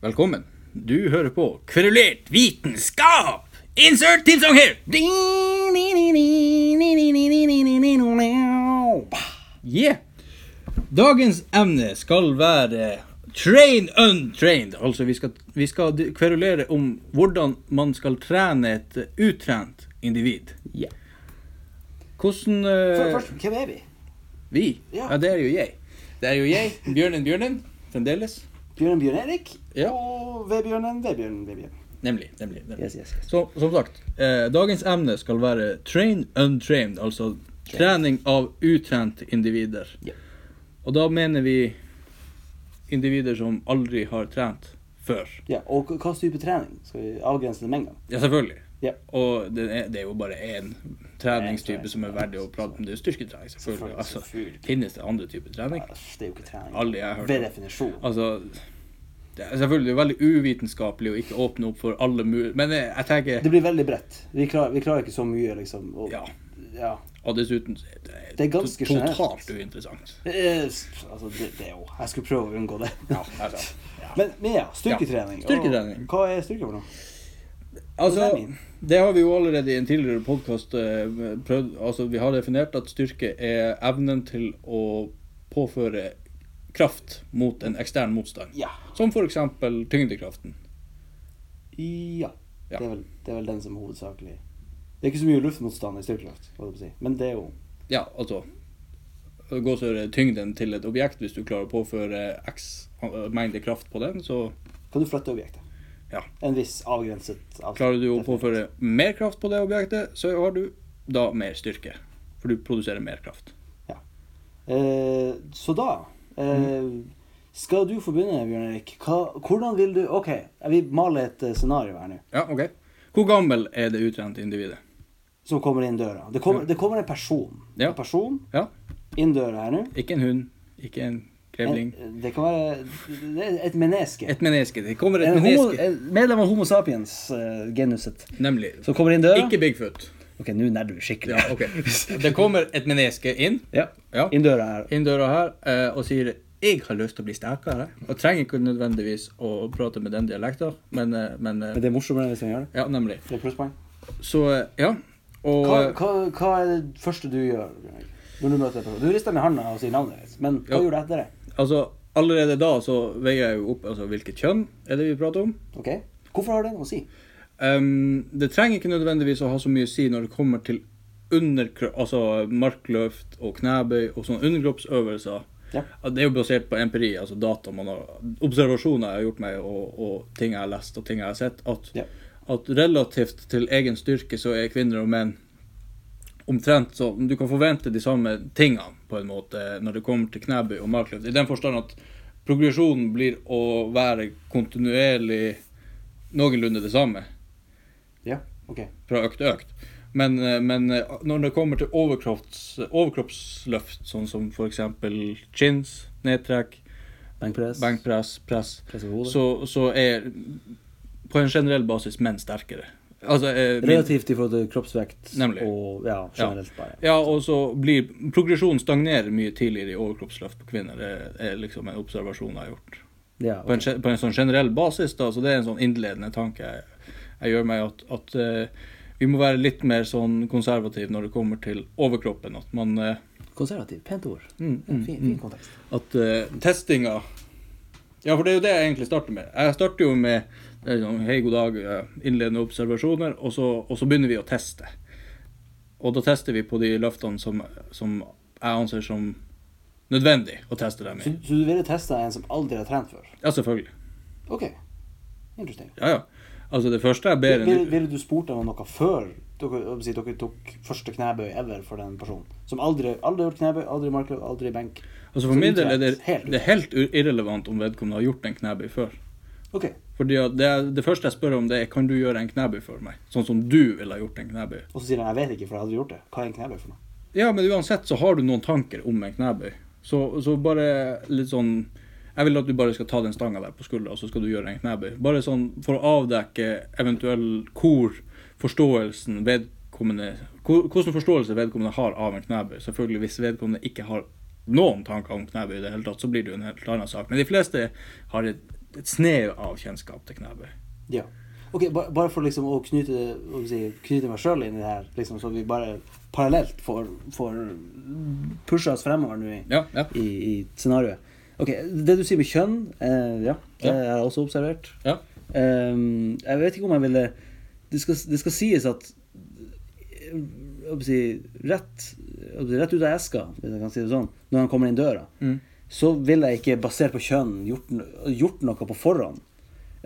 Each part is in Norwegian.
Velkommen. Du hører på Kverulert vitenskap! Insert teamsong here! Yeah. Dagens emne skal være train untrained. Altså, vi skal, vi skal kverulere om hvordan man skal trene et utrent individ. Yeah. Hvordan uh, For, først, hvem er vi? Vi? Ja. Ja. det er jo jeg. Det er jo jeg, Bjørnen Bjørnen, fremdeles. Bjørn Bjørn Erik Ja. og Vebjørnen Vebjørn Vebjørn. Nemlig. nemlig, nemlig. Yes, yes, yes. Så, som sagt, eh, dagens emne skal være train untrained, altså trening av utrente individer. Ja. Og da mener vi individer som aldri har trent før. Ja, og hva type trening? Skal vi avgrense det med en gang? Ja, selvfølgelig. Ja. Og det er, det er jo bare én treningstype som er verdig å prate om. Det er styrketrening, selvfølgelig. Altså, finnes det andre typer trening? Det er jo ikke trening. Aldri jeg har hørt Ved definisjon. Altså, det er selvfølgelig veldig uvitenskapelig å ikke åpne opp for alle mulige Men jeg, jeg tenker Det blir veldig bredt. Vi klarer, vi klarer ikke så mye, liksom. Og, Ja. ja. Og dessuten det er det, Det er ganske to- totalt uinteressant. Er, altså, det, det er jo Jeg skulle prøve å unngå det. Ja, altså, ja. Men, men ja, styrketrening. Ja, styrketrening. Og, hva er styrke for noe? Altså, det har vi jo allerede i en tidligere podkast prøvd Altså, vi har definert at styrke er evnen til å påføre kraft mot en ekstern motstand. Ja. Som f.eks. tyngdekraften. Ja. Ja. Det, er vel, det er vel den som er hovedsakelig Det er ikke så mye luftmotstand i styrkekraft, si. men det er jo Ja, altså Gåsehud tyngden til et objekt. Hvis du klarer å påføre x mengde kraft på den, så Kan du flytte objektet? Ja. En viss avgrenset avstand. klarer du å påføre mer kraft på det objektet, så har du da mer styrke. For du produserer mer kraft. Eh, så da eh, Skal du få begynne, Bjørn Erik? Hva, hvordan vil du OK, jeg vil male et eh, scenario her nå. Ja, ok. Hvor gammel er det utrente individet? Som kommer inn døra. Det kommer, det kommer en person. Ja. En person Ja. inn døra her nå. Ikke en hund, ikke en grevling. En- Det kan være et menneske. Et menneske. Det kommer et en homo, menneske. en medlem av Homo sapiens-genuset. Nemlig. som kommer inn døra. Ikke Bigfoot. OK, nå nærmer du skikkelig. Ja, okay. Det kommer et menneske inn, Ja. ja, Inn døra her. inn døra her eh, og sier 'jeg har lyst til å bli sterkere'. Og trenger ikke nødvendigvis å prate med den dialekten, men, eh, men eh, Men det er morsommere hvis han gjør det. Ja, nemlig. Det er plusspoeng. Så eh, ja. Og Hva, eh, hva, hva er det første du gjør når du møter en person? Du rister med handa og sier navnet ditt, men hva Ja. gjør du etter det? Altså, allerede da så veier jeg jo opp altså, hvilket kjønn er det vi prater om. Ok? Hvorfor har det noe å si? Um, det trenger ikke nødvendigvis å ha så mye å si når det kommer til altså markløft og knebøy og sånne underkroppsøvelser. Ja, Det er jo basert på empiri, altså data man har, observasjoner jeg har gjort meg, og, og ting jeg har lest og ting jeg har sett, at, Ja. at relativt til egen styrke så er kvinner og menn omtrent så Du kan forvente de samme tingene på en måte når det kommer til knebøy og markløft. I den forstand at progresjonen blir å være kontinuerlig noenlunde det samme Ja, ok. fra økt til økt. Men, eh, men eh, når det kommer til overkropps, overkroppsløft, sånn som f.eks. chins, nedtrekk, Benkpress. benkpress, press, Press så, så er på en generell basis menn sterkere. Altså, eh, min- Relativt i forhold til kroppsvekt Nemlig. og ja, generelt bare. Ja, og så blir progresjonen stagnerer mye tidligere i overkroppsløft på kvinner. Det er liksom en observasjon jeg har gjort. Ja, På en, på en sånn generell basis, da, så det er en sånn innledende tanke jeg, jeg gjør meg, at, at uh, vi må være litt mer sånn konservativ når det kommer til overkroppen. At man uh, Konservativ. Pent ord. mm, mm, fin, mm. fin kontekst. At uh, testinga Ja, for det er jo det jeg egentlig starter med. Jeg starter jo med hei, god dag, innledende observasjoner, og så, og så begynner vi å teste. Og da tester vi på de løftene som, som jeg anser som nødvendig å teste dem i. så du ville testa en som aldri har trent før? Ja, selvfølgelig. Ok. Interesting. Ja, ja. Altså, det første jeg ber Ville, ville du spurt om noe før dere, si, dere tok første knebøy ever for den personen? Som aldri aldri har gjort knebøy, aldri markløp, aldri benk? Altså For min del er det, helt det er helt irrelevant om vedkommende har gjort en knebøy før. Ok. Fordi det, det første jeg spør om, det er kan du gjøre en knebøy for meg? Sånn som du ville ha gjort en knebøy. Og så sier han jeg vet ikke, for jeg hadde gjort det. Hva er en knebøy for noe? Ja, men uansett så har du noen tanker om en knebøy. Så, så bare litt sånn Jeg vil at du bare skal ta den stanga der på skuldra, og så skal du gjøre en knebøy. Bare sånn for å avdekke eventuell hvor forståelsen vedkommende hvor- Hvordan forståelse vedkommende har av en knebøy. Selvfølgelig hvis vedkommende ikke har noen tanker om knebøy i det hele tatt, så blir det jo en helt annen sak. Men de fleste har et et snev av kjennskap til Knæbø. Ja. Ok, ba- Bare for liksom å knyte, å si, knyte meg sjøl inn i det her, liksom, så vi bare parallelt får, får pusha oss fremover nå i, Ja, ja. i, i scenarioet. Ok, Det du sier med kjønn, eh, ja, det Ja. har jeg også observert. ja. Um, jeg vet ikke om jeg ville Det skal, det skal sies at jeg si, rett, rett ut av eska, hvis jeg kan si det sånn, når han kommer inn døra, Mm. Så ville jeg ikke, basert på kjønn, gjort, gjort noe på forhånd.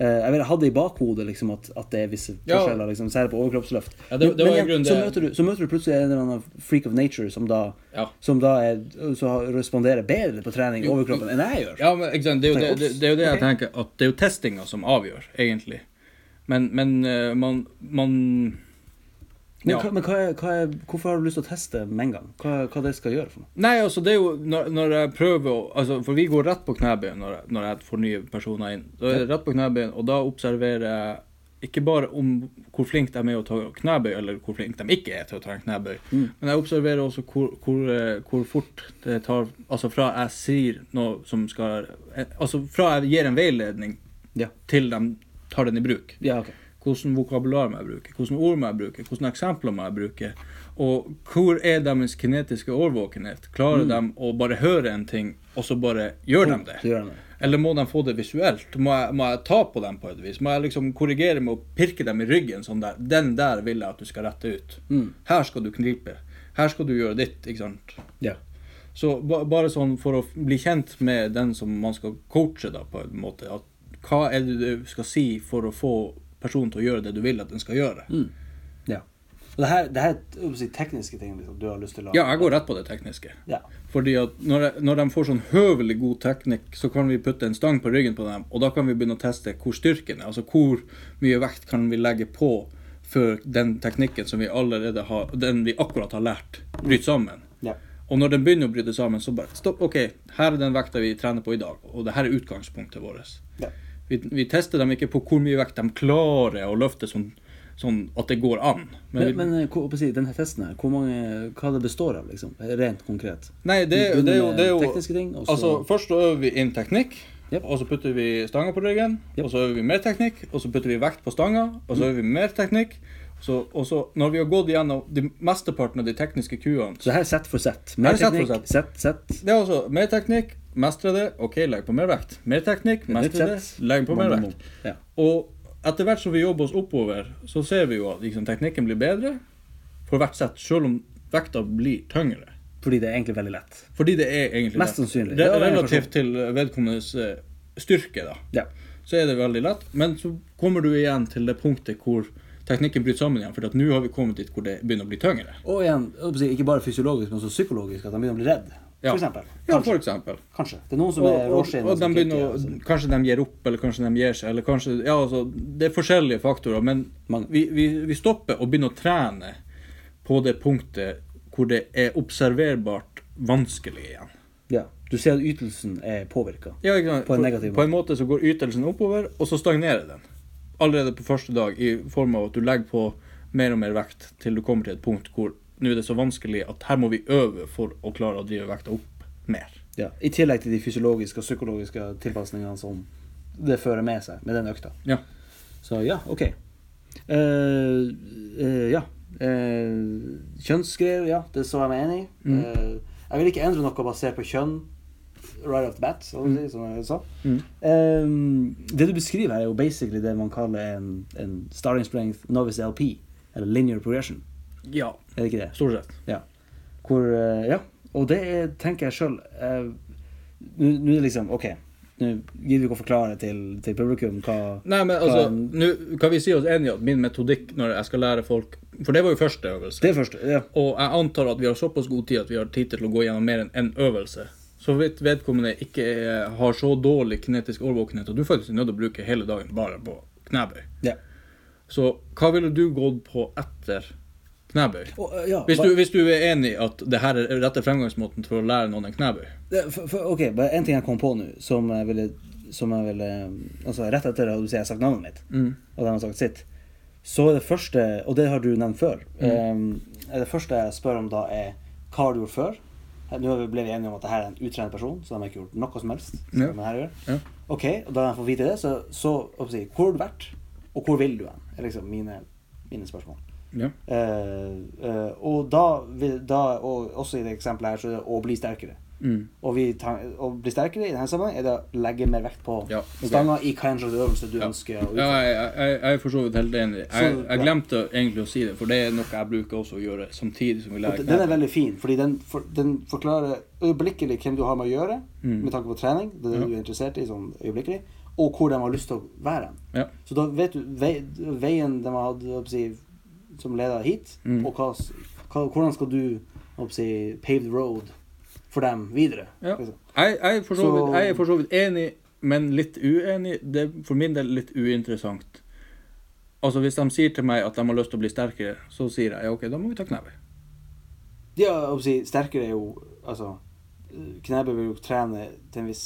Eh, jeg ville hatt det i bakhodet liksom, at, at det er visse Ja. forskjeller, liksom, særlig på overkroppsløft. Ja, det- det var i igjen, så, møter du, så møter du plutselig en eller annen freak of nature som da, Ja. som da er, så responderer bedre på trening i overkroppen enn jeg gjør. Ja, men sant? Det er jo det, det, er jo det jeg tenker, at det er jo testinga som avgjør, egentlig. Men, men eh, man, man Men, ja. hva, men hva er, hva er, hvorfor har du lyst til å teste med en gang? Hva, hva det skal gjøre for noe? Nei, altså det er jo når, når jeg prøver å altså, For vi går rett på knebøyen når, jeg- når jeg får nye personer inn. Da er det rett på knebøyen, og da observerer jeg ikke bare om hvor flink de er å ta knebøy, eller hvor flink de ikke er til å ta en knebøy, Mm. men jeg observerer også hvor, hvor, eh, hvor fort det tar Altså fra jeg sier noe som skal eh, Altså fra jeg gir en veiledning Ja. til de tar den i bruk. Ja, ok. Hvordan vokabular må jeg bruke, hvordan ord må jeg bruke, hvordan eksempler må jeg bruke. Og hvor er deres kinetiske årvåkenhet? Klarer de å bare høre en ting, og så bare gjør de det? Gjør det. Eller må de få det visuelt? Må jeg, må jeg ta på dem på et vis? Må jeg liksom korrigere med å pirke dem i ryggen sånn der? Den der vil jeg at du skal rette ut. Mm. Her skal du knipe. Her skal du gjøre ditt, ikke sant? Ja. Så ba, bare sånn for å bli kjent med den som man skal coache, da, på en måte. At hva er det du skal si for å få personen til å gjøre det du vil at den skal gjøre? Mm. ja. Og det her, det her er si, tekniske ting liksom, du har lyst til å Ja, jeg går rett på det tekniske. Ja. Fordi at når, jeg, når de får sånn høvelig god teknikk, så kan vi putte en stang på ryggen på dem, og da kan vi begynne å teste hvor styrken er. Altså hvor mye vekt kan vi legge på før den teknikken som vi allerede har, den vi akkurat har lært, bryter sammen. Ja. Og når den begynner å bryte sammen, så bare stopp. OK, her er den vekta vi trener på i dag, og det her er utgangspunktet vårt. Ja. Vi, vi tester dem ikke på hvor mye vekt de klarer å løfte sånn, sånn at det går an. Men, Men, vi, men eh, denne testen her, mange, hva det består av, liksom? Rent konkret. nei, det, det, det, er jo, det er jo ting, Altså, Først øver vi inn teknikk, Yep. og så putter vi stanga på ryggen. Yep. Og så øver vi mer teknikk, og så putter vi vekt på stanga, og så øver vi mer teknikk. Så, og så, når vi har gått gjennom de mesteparten av de tekniske kuene Så her er sett for sett. Mer er teknikk, sett, sett. Det er altså mer teknikk, mestre det, OK, legg på mer vekt. Mer teknikk, mestre det, legg på mer vekt. Og etter hvert som vi jobber oss oppover, så ser vi jo at liksom, teknikken blir bedre for hvert sett, selv om vekta blir tyngre. Fordi det er egentlig veldig lett. Fordi det er egentlig Mest lett. sannsynlig. Re Det er relativt til vedkommendes eh, styrke, da, Ja. så er det veldig lett. Men så kommer du igjen til det punktet hvor teknikken bryter sammen igjen, for nå har vi kommet dit hvor det begynner å bli tyngre. Og igjen, ikke bare fysiologisk, men også psykologisk, at de begynner å bli redd. Ja. For eksempel. Ja, Kanskje. for eksempel. Kanskje. Det er noen som Og, er og, råskinn. og de begynner kicker, altså. Kanskje de gir opp, eller kanskje de gir seg, eller kanskje Ja, altså, det er forskjellige faktorer, men vi, vi, vi stopper og begynner å trene på det punktet hvor det er observerbart vanskelig igjen. Ja. Du ser at ytelsen er påvirka. Ja. På en negativ måte. På en måte så går ytelsen oppover, og så stagnerer den. Allerede på første dag, i form av at du legger på mer og mer vekt til du kommer til et punkt hvor nå er det så vanskelig at her må vi øve for å klare å drive vekta opp mer. Ja. I tillegg til de fysiologiske og psykologiske tilpasningene som det fører med seg med den økta. Ja. Så ja, OK. Uh, uh, ja. Uh, Kjønnsgreier, ja, det så jeg meg enig i. Mm. Jeg vil ikke endre noe basert på kjønn right off the bat, å som jeg sa. Mm. Um, det du beskriver her, er jo basically det man kaller en, en starting strength novice LP, eller linear progression. Ja, Er det ikke det? stort sett. Ja. Hvor, eh, ja. Og det er, tenker jeg sjøl Nå nå er det liksom OK, nå gidder vi ikke å forklare til, til publikum hva Nei, men altså, nå kan vi si oss enige at min metodikk når jeg skal lære folk For det var jo første øvelse. Det første. Ja. Og jeg antar at vi har såpass god tid at vi har tid til å gå gjennom mer enn én øvelse. Så vidt vedkommende ikke er, har så dårlig kinetisk årvåkenhet at du faktisk er nødt til å bruke hele dagen bare på knebøy. ja. Så hva ville du gått på etter knebøy? Og, eh, ja Hvis du, hvis du er enig i at det her er rette fremgangsmåten for å lære noen en knebøy? for, for, OK, bare en ting jeg kom på nå, som jeg ville som jeg ville Altså rett etter at du sier jeg har sagt navnet mitt, Mm. og de har sagt sitt, så er det første, og det har du nevnt før, Mm. um, er det første jeg spør om da, er hva har du gjort før? Nå ble vi enige om at dette er en utrenet person, så de har ikke gjort noe som helst. Som ja. her gjør. Ja. OK, og da jeg får vite det, så, så jeg Hvor har du vært, og hvor vil du hen? er liksom mine, mine spørsmål. Ja. Eh, eh, og da, da og også i det eksempelet her, så er det å bli sterkere. Mm. Og vi å bli sterkere i denne sammenheng er det å legge mer vekt på Ja, okay. stanga i hva slags øvelse du Ja. ønsker Ja, jeg, jeg, jeg er for så vidt helt enig. Jeg, jeg glemte egentlig å si det, for det er noe jeg bruker også å gjøre samtidig som vi lærer den er veldig fin, fordi den, for, den forklarer øyeblikkelig hvem du har med å gjøre, Mm. med tanke på trening, det er det du er interessert i sånn øyeblikkelig, og hvor de har lyst til å være. Ja. Så da vet du vei, veien de har hatt si, som leder hit, Mm. og hva, hva, hvordan skal du si, pave the road for dem videre. Ja. liksom. Jeg, jeg, for så vidt, jeg er for så vidt enig, men litt uenig. Det er for min del litt uinteressant. Altså Hvis de sier til meg at de har lyst til å bli sterkere, så sier jeg ja, ok, da må vi ta knebøy. Ja, å si, sterkere er jo Altså, knebøy vil jo trene til en viss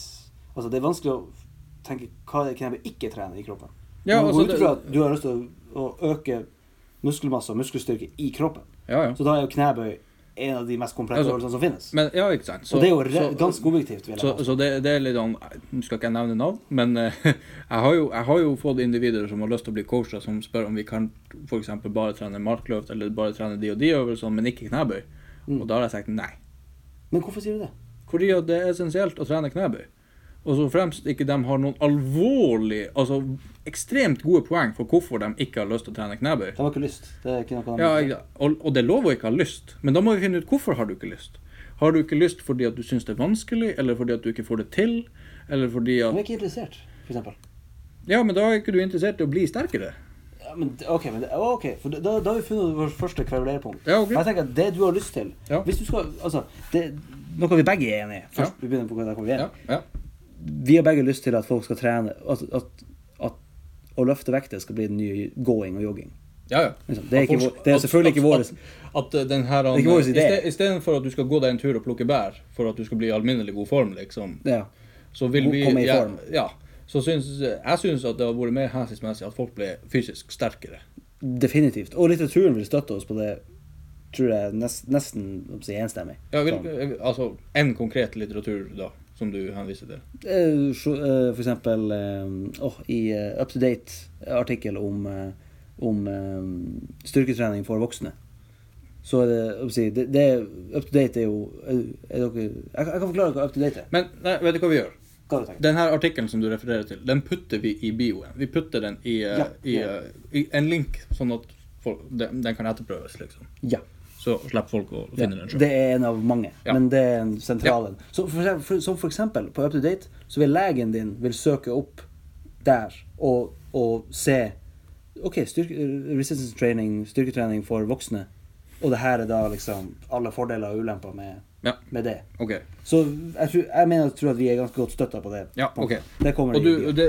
Altså, det er vanskelig å tenke hva det knebøy ikke trener i kroppen. Ja, altså, du, det, at du har lyst til å, å øke muskelmasse og muskelstyrke i kroppen. ja, ja. Så da er jo knebøy en av de mest komplette Altså, øvelsene som finnes. Men, ja, ikke sant. Så- og det er jo så- ganske objektivt. vil jeg Så, påstå. så det, det er litt sånn Nå skal ikke jeg nevne navn, men uh, jeg, har jo, jeg har jo fått individer som har lyst til å bli coacha, som spør om vi kan f.eks. bare trene markløft eller bare trene de og de øvelsene, men ikke knebøy. Mm. Og da har jeg sagt nei. Men hvorfor sier du det? Fordi det er essensielt å trene knebøy. Og så fremst ikke de har noen alvorlig, altså ekstremt gode poeng for hvorfor de ikke har lyst til å trene knebøy. De har ikke lyst. Det er ikke noe de Ja, og, og det er lov å ikke ha lyst, men da må vi finne ut hvorfor har du ikke lyst. Har du ikke lyst fordi at du syns det er vanskelig, eller fordi at du ikke får det til, eller fordi at Du er ikke interessert, eksempel. Ja, men da er ikke du interessert i å bli sterkere. Ja, men, ok, men ok, for da, da har vi funnet vårt første kverulerpunkt. Ja, ok. Jeg tenker at Det du har lyst til Ja. Hvis du skal, altså det, Noe vi begge er enig i. Først Ja. vi begynner på hva vi er Ja, ja. Vi har begge lyst til at folk skal trene At, at, at å løfte vekter skal bli den nye gåing og jogging. ja, ja. Liksom. Det, er ikke, det er selvfølgelig ikke vår At, at, den her, er vår idé. Istedenfor at du skal gå deg en tur og plukke bær for at du skal bli i alminnelig god form, liksom, ja. så vil vi Komme i ja, form. Ja. Så syns, jeg syns at det har vært mer hensiktsmessig at folk ble fysisk sterkere. Definitivt. Og litteraturen vil støtte oss på det, tror jeg nest, nesten si, enstemmig. Ja, vil, Sånn. altså en konkret litteratur, da, som du henviser til. Eh, eh, For eksempel oh, i eh, Up to Date-artikkel om, om styrketrening for voksne. Så er det, det, det Up to Date er jo er, er dere, jeg, kan forklare hva Up to Date er. Men nei, vet du hva vi gjør? Hva du Den her artikkelen som du refererer til, den putter vi i bioen. Vi putter den i, Ja, i, ja. i en link, sånn at folk, den, den kan etterprøves, liksom. Ja. Så slipper folk å ja. finne den sjøl. Det er en av mange, Ja. men det er en sentral en. For, for, som for eksempel på Up to Date, så vil legen din vil søke opp der og, og se OK, styrke, resistance training, styrketrening for voksne. Og det her er da liksom alle fordeler og ulemper med, Ja, med det. Okay. Så jeg, tror, jeg mener jeg tror at vi er ganske godt støtta på det. Ja, okay. Det kommer Og du, det,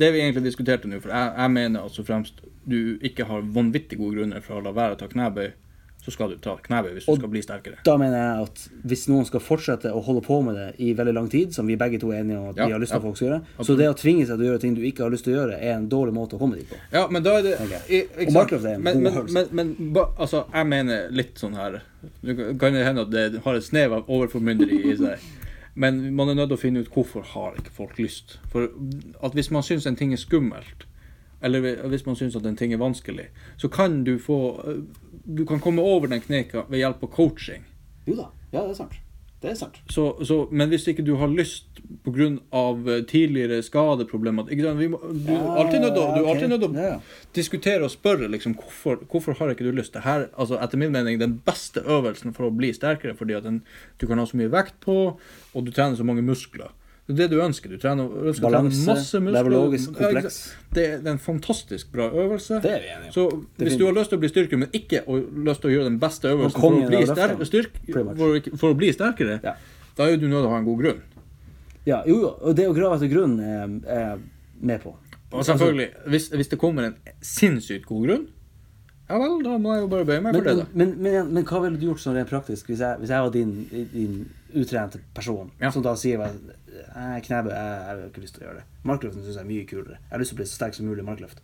det vi egentlig diskuterte nå, for jeg, jeg mener altså fremst du ikke har vanvittig gode grunner for å la være å ta knebøy, så skal du ta knebøy hvis du Og- skal bli sterkere. Da mener jeg at hvis noen skal fortsette å holde på med det i veldig lang tid, som vi begge to er enige om at Ja, vi har lyst til ja. at folk skal gjøre, så det å tvinge seg til å gjøre ting du ikke har lyst til å gjøre, er en dårlig måte å komme dit på. Ja, men da er det okay. Og sant? er en men, god men, øvelse. men, men ba, altså, jeg mener litt sånn her Det kan- hende at det har et snev av overformynderi i seg. Men man er nødt til å finne ut hvorfor har ikke folk lyst. For at hvis man syns en ting er skummelt, eller hvis man syns at en ting er vanskelig, så kan du få Du kan komme over den kneika ved hjelp av coaching. Jo da, ja, det er sant. Det er sant. Så, så, men hvis ikke du har lyst pga. tidligere skadeproblemer ikke sant? Vi må, Du er alltid nødt til å- du er alltid nødt til å Ja, ja. diskutere og spørre liksom, hvorfor, hvorfor har ikke du lyst. Det her, altså, etter min mening, den beste øvelsen for å bli sterkere, fordi at den, du kan ha så mye vekt på, og du trener så mange muskler. Det er det du ønsker. Du trener, ønsker å trene masse muskler. nevrologisk kompleks. Det er er en fantastisk bra øvelse. Det er vi enige om. Så hvis du har lyst til å bli styrkere, men ikke har lyst til å gjøre den beste øvelsen for å, bli sterk, styrk, for, for å bli sterkere, Ja. da er du nødt til å ha en god grunn. Ja, jo, og det å grave etter grunn er er jeg med på. Og selvfølgelig, hvis, hvis det kommer en sinnssykt god grunn, ja vel, da må jeg jo bare bøye meg Men, for det, men, da. men, men, men hva ville du gjort sånn rent praktisk hvis jeg, hvis jeg var din, din utrente person, Ja. som da sier at «Nei, knebøy, jeg, jeg har ikke lyst til å gjøre det. Markløften syns jeg er mye kulere. Jeg har lyst til å bli så sterk som mulig i markløft.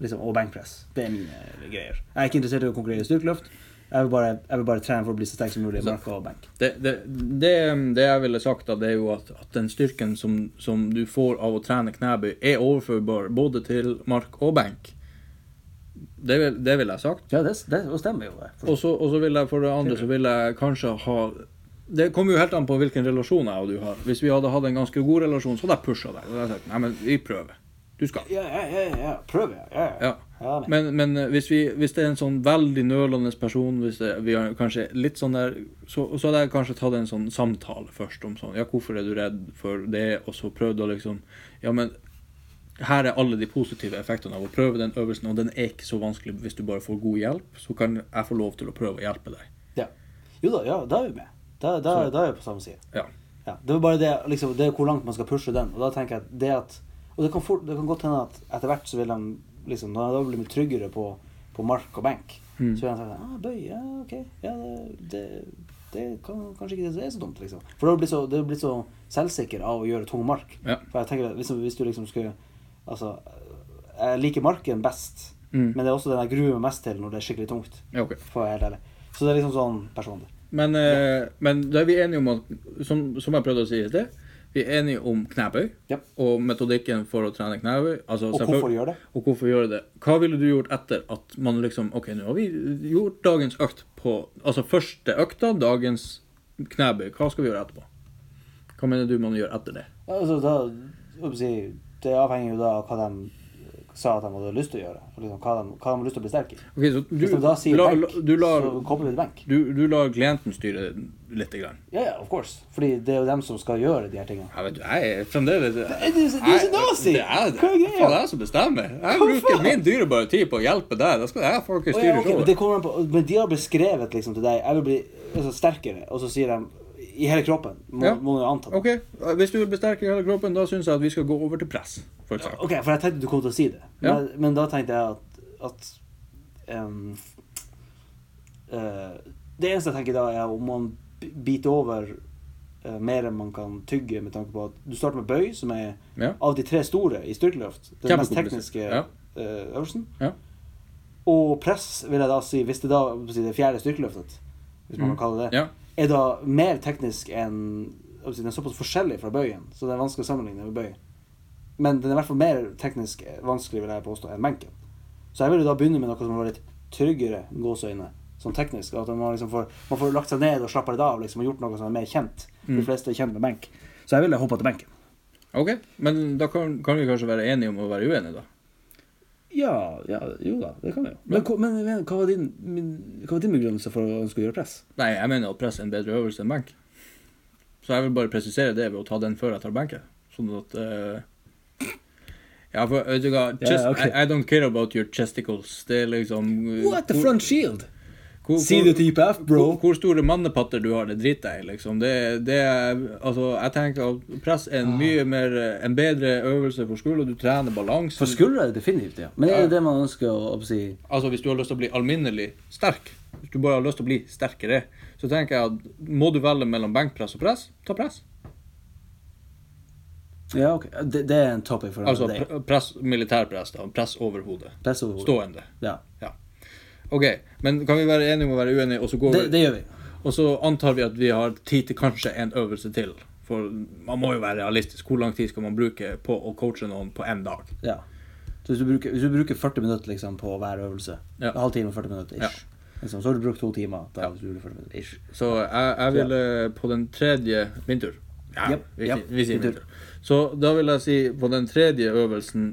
Liksom, og benkpress. Det er mine greier. Jeg er ikke interessert i å konkurrere i styrkeløft. Jeg vil bare, jeg vil bare trene for å bli så sterk som mulig i mark og benk. Det, det, det, det jeg ville sagt, da, det er jo at, at den styrken som, som du får av å trene knebøy, er overførbar både til mark og benk. Det, vil- det ville jeg sagt. Ja, det, det stemmer jo. og så vil jeg for det andre så vil jeg kanskje ha Det kommer jo helt an på hvilken relasjon jeg og du har. Hvis vi hadde hatt en ganske god relasjon, så hadde jeg pusha deg. Jeg sagt nei, men vi prøver. Du skal. Ja, ja, ja, ja. Prøver, ja. ja, Ja. Men, men eh, hvis, vi, hvis det er en sånn veldig nølende person, hvis det, vi har kanskje litt sånn der, så, så hadde jeg kanskje tatt en sånn samtale først om sånn Ja, hvorfor er du redd for det? Og så prøvd å liksom Ja, men her er alle de positive effektene av å prøve den øvelsen, og den er ikke så vanskelig hvis du bare får god hjelp. Så kan jeg få lov til å prøve å hjelpe deg. Ja. Jo da, ja, da er vi med. Da, da, Så- da er vi på samme side. Ja. Ja, det er bare det, liksom, det er hvor langt man skal pushe den. Og da tenker jeg at det at Og det kan, fort, det kan godt hende at etter hvert så vil de liksom, de da blir litt tryggere på, på mark og benk, Mm. så vil de tenke ah, bøy, ja, ok. Ja, det, det, det kan kanskje ikke det er så dumt, liksom. For da blir så, det blir så selvsikker av å gjøre tung mark. Ja. For jeg tenker at liksom, hvis du liksom skulle Altså, jeg liker marken best, Mm. men det er også den jeg gruer meg mest til når det er skikkelig tungt. ja, okay. For å være helt ærlig. Så det er liksom sånn personlig. Men, ja. men da er vi enige om at, som, som jeg prøvde å si i sted, vi er enige om knebøy Ja. og metodikken for å trene knebøy. Altså, Og hvorfor gjøre det? Og hvorfor gjøre det? Hva ville du gjort etter at man liksom Ok, nå har vi gjort dagens økt på Altså første økta, dagens knebøy. Hva skal vi gjøre etterpå? Hva mener du man gjør etter det? Altså, da, det avhenger jo da av hva de sa at de hadde lyst til å gjøre. og Liksom, hva, de, hva de har lyst til å bli sterke i. Okay, så du, Hvis de da sier la, benk, la, du, lar, så kommer vi til benk. du, du lar klienten styre litt. Ja, ja, of course. Fordi det er jo dem som skal gjøre de her tingene. Jeg vet du, jeg er fremdeles Det er- det det så nazi! Det er det er jeg som bestemmer. Jeg bruker min dyrebare tid på å hjelpe deg. Da skal jeg få ikke Å, ja, styre ok, men, det på, men de har beskrevet liksom til deg Jeg vil bli altså, sterkere, og så sier de i hele kroppen. Må, Ja. må du anta. Ok, Hvis du vil bli sterk i hele kroppen, da syns jeg at vi skal gå over til press. For eksempel. Ok, for jeg tenkte du kom til å si det. Men, Ja. men da tenkte jeg at, at um, uh, Det eneste jeg tenker da, er om man biter over uh, mer enn man kan tygge, med tanke på at du starter med bøy, som er Ja. av de tre store i styrkeløft. Den mest tekniske Ja. uh, øvelsen. Ja. Og press, vil jeg da si, hvis det da si, det fjerde styrkeløftet, hvis man Mm. kan kalle det, Ja. er da mer teknisk enn Den er såpass forskjellig fra bøyen, så det er vanskelig å sammenligne med bøy. Men den er i hvert fall mer teknisk vanskelig vil jeg påstå, enn benken. Så jeg vil jo da begynne med noe som var litt tryggere, gåseøyne, sånn teknisk. At man liksom får, man får lagt seg ned og slappet litt av liksom, og gjort noe som er mer kjent. Mm. De fleste er kjent med benk. Så jeg ville hoppa til benken. Ok, men da kan, kan vi kanskje være enige om å være uenige, da. Ja, ja, jo da, det kan vi jo. Men, men, men hva, var din, min, hva var din begrunnelse for å ønske å gjøre press? Nei, jeg mener at press er en bedre øvelse enn benk. Så jeg vil bare presisere det ved å ta den før jeg tar benken. Sånn at eh, Ja, for vet du hva Chest, yeah, okay. I, I don't care about your chesticles. Det er liksom What the front shield? hvor- See the type F, bro. Hvor, hvor store mannepatter du har, det driter jeg i, liksom. Det, det er, altså, jeg tenker at press er Ah. en mye mer eh, En bedre øvelse for skulder. Du trener balanse. For skulder er det definitivt, ja. Men er det det man ønsker å, å si Altså hvis du har lyst til å bli alminnelig sterk, hvis du bare har lyst til å bli sterkere, så tenker jeg at må du velge mellom benkpress og press, ta press. Ja, ok. Det, det er en topic for Altså another day. press, militærpress, da. Press over hodet. Press over hodet. Stående. Ja. Ja. OK, men kan vi være enige om å være uenige, og så går Det, vi det gjør vi. Og så antar vi at vi har tid til kanskje en øvelse til. For man må jo være realistisk. Hvor lang tid skal man bruke på å coache noen på én dag? Ja. Så hvis du bruker, hvis du bruker 40 minutter liksom, på hver øvelse, Ja. halv time og 40 minutter ish, liksom, så har du brukt to timer. Da, Ja. hvis du bruker 40 minutter, ish. Så jeg, jeg ville på den tredje Min tur. Ja, vi, sier din min tur. tur. Så da vil jeg si på den tredje øvelsen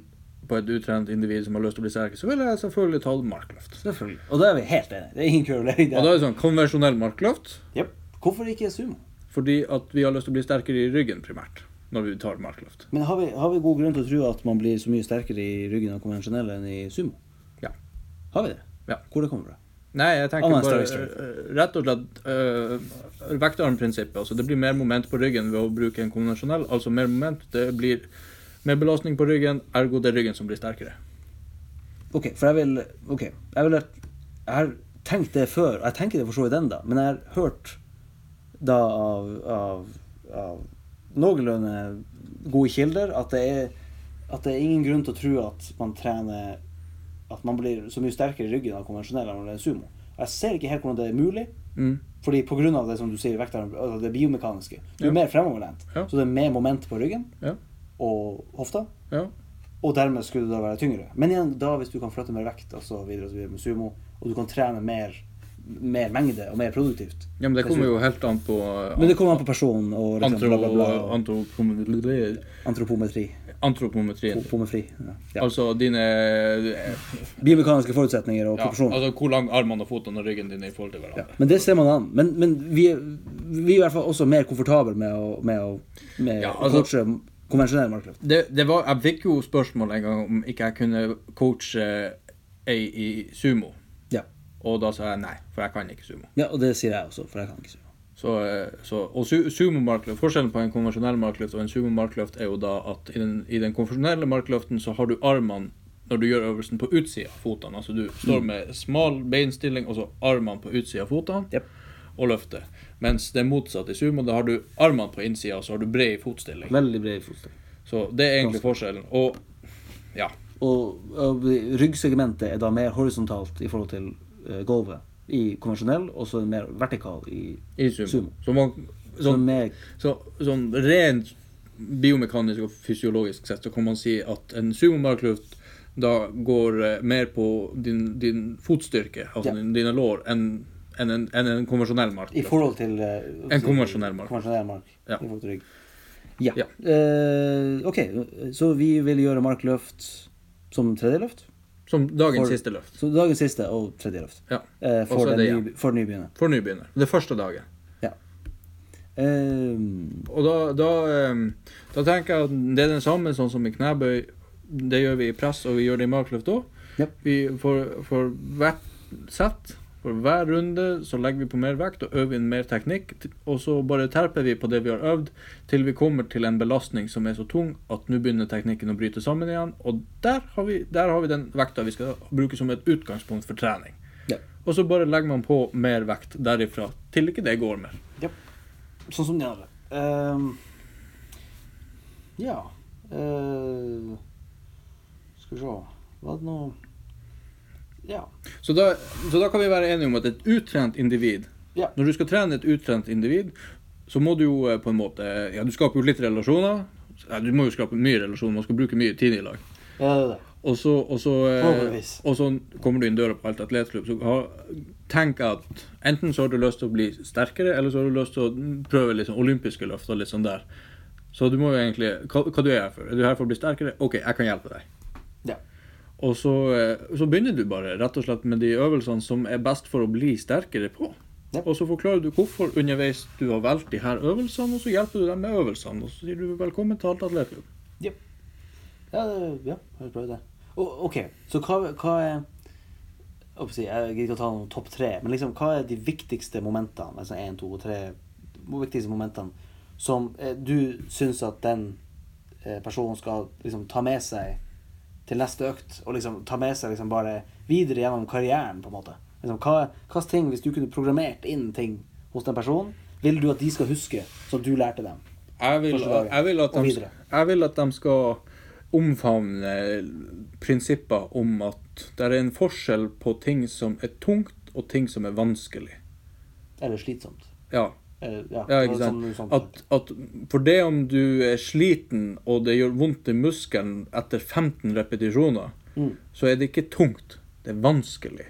på et utrent individ som har lyst til å bli sterk, så vil jeg selvfølgelig ta markløft. Selvfølgelig. Og da er vi helt enige. Det er ingen kverulering Og da er det sånn konvensjonell markløft, Yep. Hvorfor ikke sumo? fordi at vi har lyst til å bli sterkere i ryggen primært når vi tar markløft. Men har vi, har vi god grunn til å tro at man blir så mye sterkere i ryggen av konvensjonelle enn i sumo? Ja. Har vi det? Ja. Hvor det kommer fra? Nei, jeg tenker Annen bare øh, rett og slett uh, vektarmprinsippet. Altså det blir mer moment på ryggen ved å bruke en konvensjonell. Altså mer moment, det blir mer belastning på ryggen, ergo det er ryggen som blir sterkere. Ok, for jeg vil Ok, jeg vil Jeg har tenkt det før, jeg tenker det for så vidt ennå, men jeg har hørt da av, av, av noenlunde gode kilder at det er at det er ingen grunn til å tro at man trener At man blir så mye sterkere i ryggen av konvensjonell enn det er sumo. Jeg ser ikke helt hvordan det er mulig. Mm. Fordi av det som du sier, vekta, altså det biomekaniske. Du er Ja. mer fremoverlent. Ja. Så det er mer moment på ryggen Ja. og hofta. Ja. Og dermed skulle det da være tyngre. Men igjen, da hvis du kan flytte mer vekt og så videre og så videre med sumo, og du kan trene mer, mer mengde og mer produktivt ja, men det kommer jo helt an på uh, Men det kommer an på personen og liksom bla, bla, bla. antro, antropometri. Antropometri. Antropometrien. Pomefri. Ja. Ja. Altså dine eh, Biomekaniske forutsetninger og ja. Altså hvor lang armene og fotene og ryggen din er i forhold til Ja, hverandre. men det ser man an. Men, men vi, er, vi er i hvert fall også mer komfortable med å, med å, med Ja, altså- coache konvensjonell markløft. Det, det var, jeg fikk jo spørsmål en gang om ikke jeg kunne coache ei i sumo. Ja. Og da sa jeg nei, for jeg kan ikke sumo. ja, og det sier jeg også, for jeg kan ikke sumo. Så, eh, så, og su, Forskjellen på en konvensjonell markløft og en sumo-markløft er jo da at i den, i den konvensjonelle markløften så har du armene når du gjør øvelsen på utsida av fotene. Altså du står med smal beinstilling og så armene på utsida av fotene yep. og løfter. Mens det er motsatt i sumo. Da har du armene på innsida og så har du bred fotstilling. Veldig bred fotstilling. Så det er egentlig forskjellen. Og ja. Og, og ryggsegmentet er da mer horisontalt i forhold til uh, gulvet i konvensjonell, og så er mer vertikal i I sumo. Sumo. Så, man, så sånn, mer, så, sånn rent biomekanisk og fysiologisk sett så kan man si at en sumomarkløft da går eh, mer på din, din fotstyrke, altså Ja. din, dine lår, enn en, en, en, en konvensjonell I forhold til uh, En konvensjonell mark. konvensjonell mark. Ja. I forhold til rygg. Ja. Ja. Uh, ok, så vi vil gjøre markløft som tredje løft. Som dagens For- siste løft. Så dagens siste og tredje løft. Ja. Eh, for, det ny, for nybegynner. For nybegynner. Det første dagen. Ja. Eh, Og da, da, eh, da tenker jeg at det er den samme sånn som i knebøy. Det gjør vi i press, og vi gjør det i markløft òg. Yep. For, for hvert sett, for hver runde, så legger vi på mer vekt og øver inn mer teknikk. Og så bare terper vi på det vi har øvd, til vi kommer til en belastning som er så tung at nå begynner teknikken å bryte sammen igjen. Og der har vi, der har vi den vekta vi skal bruke som et utgangspunkt for trening. Ja. Og så bare legger man på mer vekt derifra til ikke det går mer. Ja. sånn som de er. Eh, ja uh, Skal vi se Var det noe Ja. Så da, så da kan vi være enige om at et uttrent individ Ja. Når du skal trene et uttrent individ, så må du jo eh, på en måte Ja, du skaper jo litt relasjoner. Du må jo skape mye relasjoner, man skal bruke mye tid i lag. ja, det er det. Og så, og så, eh, og så kommer du inn døra på Alt atletklubb, så tenk at enten så har du lyst til å bli sterkere, eller så har du lyst til å prøve sånn olympiske løft og litt sånn der. Så du må jo egentlig Hva, hva du er her for? Er du her for å bli sterkere? OK, jeg kan hjelpe deg. Og så, eh, så begynner du bare rett og slett med de øvelsene som er best for å bli sterkere på. Ja. Og så forklarer du hvorfor underveis du har valgt de her øvelsene, og så hjelper du dem med øvelsene. Og så sier du velkommen til Alt atletklubb. Ja, Ja, ja jeg prøver det. Og, ok, så hva, hva er jeg gidder ikke å ta noen topp tre, men liksom, hva er de viktigste momentene? Altså én, to tre viktigste momentene som eh, du syns at den eh, personen skal liksom ta med seg til neste økt, og liksom ta med seg liksom bare videre gjennom karrieren, på en måte? Liksom, hva hva ting, hvis du kunne programmert inn ting hos den personen, vil du at de skal huske, som du lærte dem? Jeg vil, dagen. jeg vil, de, jeg vil at de skal omfavne prinsipper om at det er en forskjell på ting som er tungt, og ting som er vanskelig. Eller slitsomt? Ja, ja, Ja, ikke sant. sånn- sånn- At, at for det om du er sliten og det gjør vondt i muskelen etter 15 repetisjoner, Mm. så er det ikke tungt. Det er vanskelig.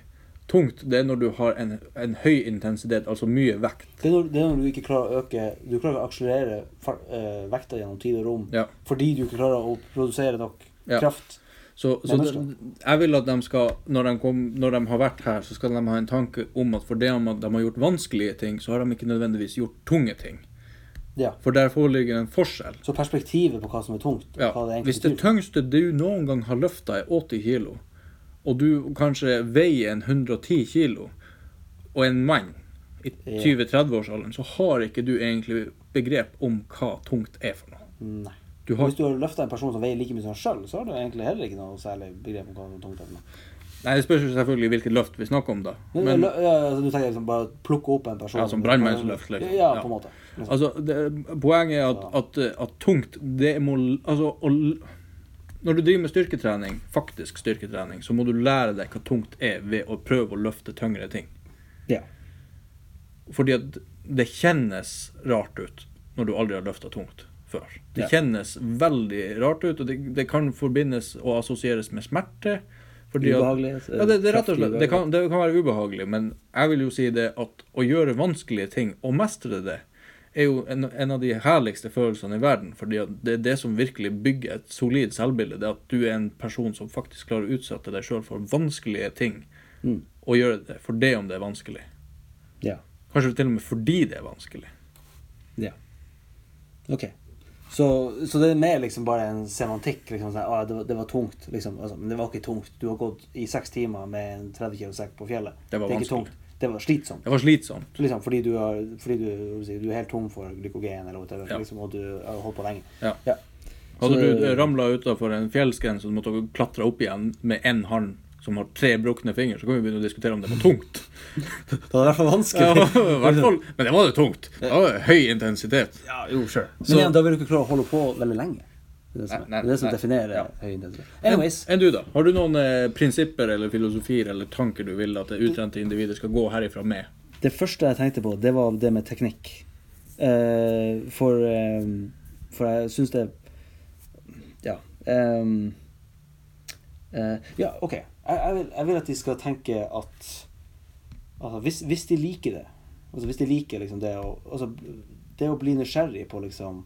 Tungt det er når du har en, en høy intensitet, altså mye vekt. Det er, når, det er når du ikke klarer å øke Du klarer ikke å akselerere eh, vekta gjennom tid og rom Ja. fordi du ikke klarer å produsere nok kraft. Så, så det, jeg vil at de skal, når de, kom, når de har vært her, så skal de ha en tanke om at for det om at de har gjort vanskelige ting, så har de ikke nødvendigvis gjort tunge ting. Ja. For der foreligger en forskjell. Så perspektivet på hva som er tungt, Ja, det hvis det tyngste du noen gang har løfta er 80 kilo, og du kanskje veier en 110 kilo, og en mann i 20-30-årsalderen, så har ikke du egentlig begrep om hva tungt er for noe. Nei. Du har, Hvis du har løfta en person som veier like mye som deg sjøl, så har du egentlig heller ikke noe særlig begrep om hva som er tungt. nei, Det spørs jo selvfølgelig hvilket løft vi snakker om, da. Men, Men ja, altså, du tenker liksom bare plukke opp en person Ja, som brannmannsløft, liksom. Ja, Ja. på en måte. Liksom. altså, det, poenget er at, at, at tungt det må altså, å, Når du driver med styrketrening, faktisk styrketrening, så må du lære deg hva tungt er ved å prøve å løfte tyngre ting. Ja. Fordi at det kjennes rart ut når du aldri har løfta tungt før. Det Ja. kjennes veldig rart ut, og det, det kan forbindes og assosieres med smerte. Fordi at, Ubehagelig. ja, det, det, rett og slett, det, kan, det kan være ubehagelig, men jeg vil jo si det at å gjøre vanskelige ting og mestre det, er jo en, en av de herligste følelsene i verden. fordi det er det som virkelig bygger et solid selvbilde. Det at du er en person som faktisk klarer å utsette deg sjøl for vanskelige ting. Mm. Og gjøre det for det om det er vanskelig. Ja. Kanskje til og med fordi det er vanskelig. Ja. Ok. Så, så det er mer liksom bare en semantikk. liksom sånn, ah, det, var, det var tungt, liksom. Altså, men det var ikke tungt. Du har gått i seks timer med en 30 kilo sekk på fjellet. Det var ikke vanskelig. tungt. Det var slitsomt. Det var slitsomt. Liksom, fordi du, har, fordi du, du er helt tom for glykogen, eller whatever, Ja. liksom, og du har holdt på lenge. Ja. Ja. Hadde Så- du ramla utafor en fjellskrens og måtte klatre opp igjen med én hånd som har tre brukne fingre, så kan vi begynne å diskutere om det var tungt. Det var i hvert fall vanskelig. Ja, i hvert fall. Men det var jo tungt. Det var høy intensitet. Ja, jo, sure. Men Så- igjen, da vil du ikke klare å holde på veldig lenge. Det er det som, Nei, nei, det er det som definerer Ja. høy intensitet. Anyways. Enn du, da? Har du noen eh, prinsipper eller filosofier eller tanker du vil at det utrente individet skal gå herifra med? Det første jeg tenkte på, det var det med teknikk. Uh, for, eh, for jeg syns det Ja. Um, uh, ja, OK. Jeg, vil, jeg vil at de skal tenke at altså, hvis, hvis de liker det Altså Hvis de liker liksom det å altså, Det å bli nysgjerrig på liksom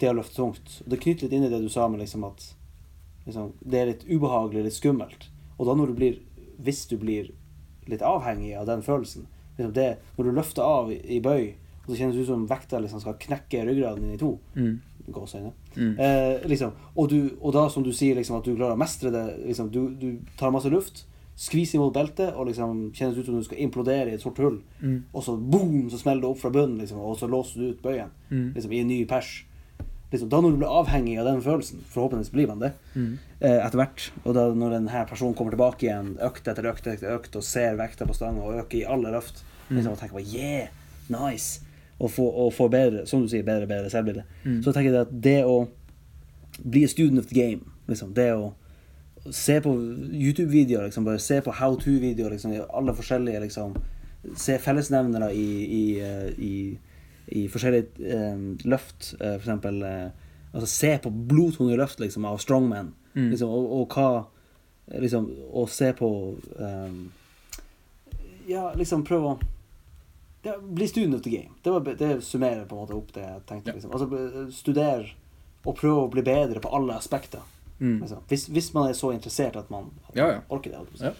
det å løfte tungt og Det knytter litt inn i det du sa med liksom at liksom, det er litt ubehagelig, litt skummelt. Og da når du blir Hvis du blir litt avhengig av den følelsen liksom det, Når du løfter av i, i bøy, og så kjennes det ut som vekta liksom skal knekke ryggraden din i to gåseøyne. Mm. Eh, liksom, og, du, og da, som du sier, liksom, at du klarer å mestre det liksom, du, du tar masse luft, skviser imot beltet, og liksom kjennes ut som du skal implodere i et sort hull. Mm. Og så boom, så smeller det opp fra bunnen, liksom, og så låser du ut bøyen Mm. liksom, i en ny pers. Liksom, da når du blir avhengig av den følelsen, forhåpentligvis blir man det, Mm. eh, etter hvert, og da når denne personen kommer tilbake igjen, økt etter økt etter økt, og ser vekta på stanga og øker i alle løft, liksom, og tenker bare yeah, nice, og får, og få bedre, som du sier, bedre bedre selvbilde, Mm. så tenker jeg at det å bli a student of the game, liksom, det å se på YouTube-videoer, liksom, bare se på how to-videoer, liksom, alle forskjellige, liksom, se fellesnevnere i, i, eh, i, i forskjellige eh, løft, eh, for eksempel, eh, altså se på blodtunge løft, liksom, av strongman, Mm. liksom, og, og hva, liksom, og se på, um, ja, liksom prøve å ja, bli student of the game. Det, var, det summerer på en måte opp det jeg tenkte. Ja. Liksom. Altså, studere og prøve å bli bedre på alle aspekter. Mm. Liksom. Hvis, hvis man er så interessert at man, at Ja, man ja. orker det. holdt jeg på å si. Ja.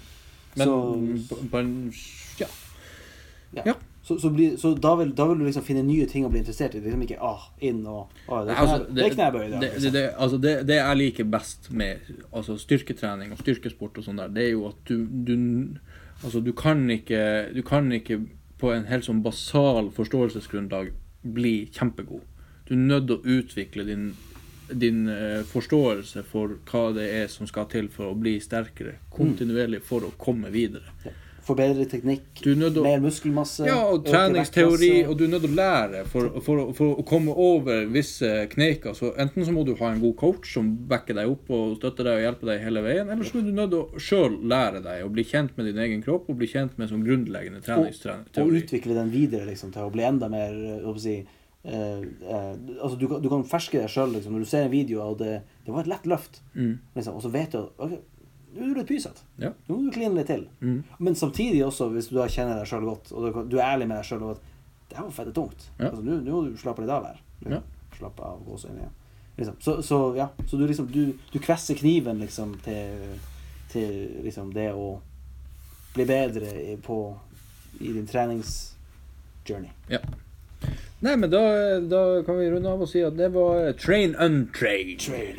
Men Så- på, en Ja. Så, så, bli, så da, vil, da vil du liksom finne nye ting å bli interessert i. Liksom ikke ah, inn og ah, det, er Altså, knebøy i dag. det, det, Liksom. det, altså det, det jeg liker best med altså styrketrening og styrkesport og sånn der, det er jo at du, du Altså, du kan ikke Du kan ikke på en helt sånn basal forståelsesgrunnlag bli kjempegod. Du er nødt til å utvikle din, din eh, forståelse for hva det er som skal til for å bli sterkere kontinuerlig for å komme videre. Forbedre teknikk, å mer muskelmasse ja, og treningsteori, og du er nødt til å lære for, for, for å komme over visse kneiker. Så enten så må du ha en god coach som backer deg opp og støtter deg og hjelper deg hele veien, eller så er du nødt til å sjøl lære deg å bli kjent med din egen kropp og bli kjent med sånn grunnleggende og og utvikle den videre liksom, til å bli enda mer eh, skal jeg si, eh, eh, altså du, kan- du kan ferske deg sjøl liksom, når du ser en video og det, det var et lett løft, Mm. liksom, og så vet du at ok, nå er du litt pysete. Ja. Nå må du kline litt til. Mm. Men samtidig også, hvis du da kjenner deg sjøl godt, og du, du er ærlig med deg sjøl at det her var fette tungt. Ja. Altså, nå, må du slappe litt av her. Ja. Slappe av, gå så inn igjen. Liksom. Så, så ja, så du liksom du, du kvesser kniven liksom til, til liksom det å bli bedre i- på i din treningsjourney. Nei, men da, da kan vi runde av og si at det var Train untrained. Train.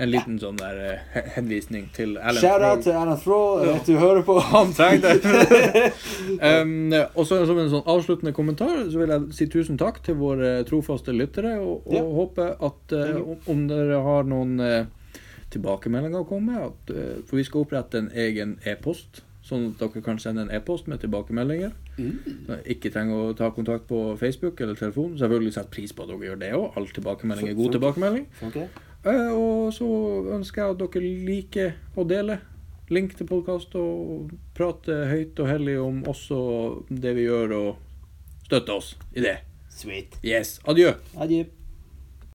En liten sånn der uh, henvisning til Alan Shout out til Alan Throw, jeg Ja. du hører på. Han trenger det. um, og så som en sånn avsluttende kommentar så vil jeg si tusen takk til våre trofaste lyttere, og, og Ja. håper at uh, om, dere har noen uh, tilbakemeldinger å komme med, eh, for vi skal opprette en egen e-post, sånn at dere kan sende en e-post med tilbakemeldinger. Mm. Ikke trenger å ta kontakt på Facebook eller telefon. Selvfølgelig setter pris på at dere gjør det òg. All tilbakemelding er god tilbakemelding. Eh, Og så ønsker jeg at dere liker å dele. link til podkast og prate høyt og hellig om også det vi gjør, og støtte oss i det. Sweet. Yes. Adjø. Adjø.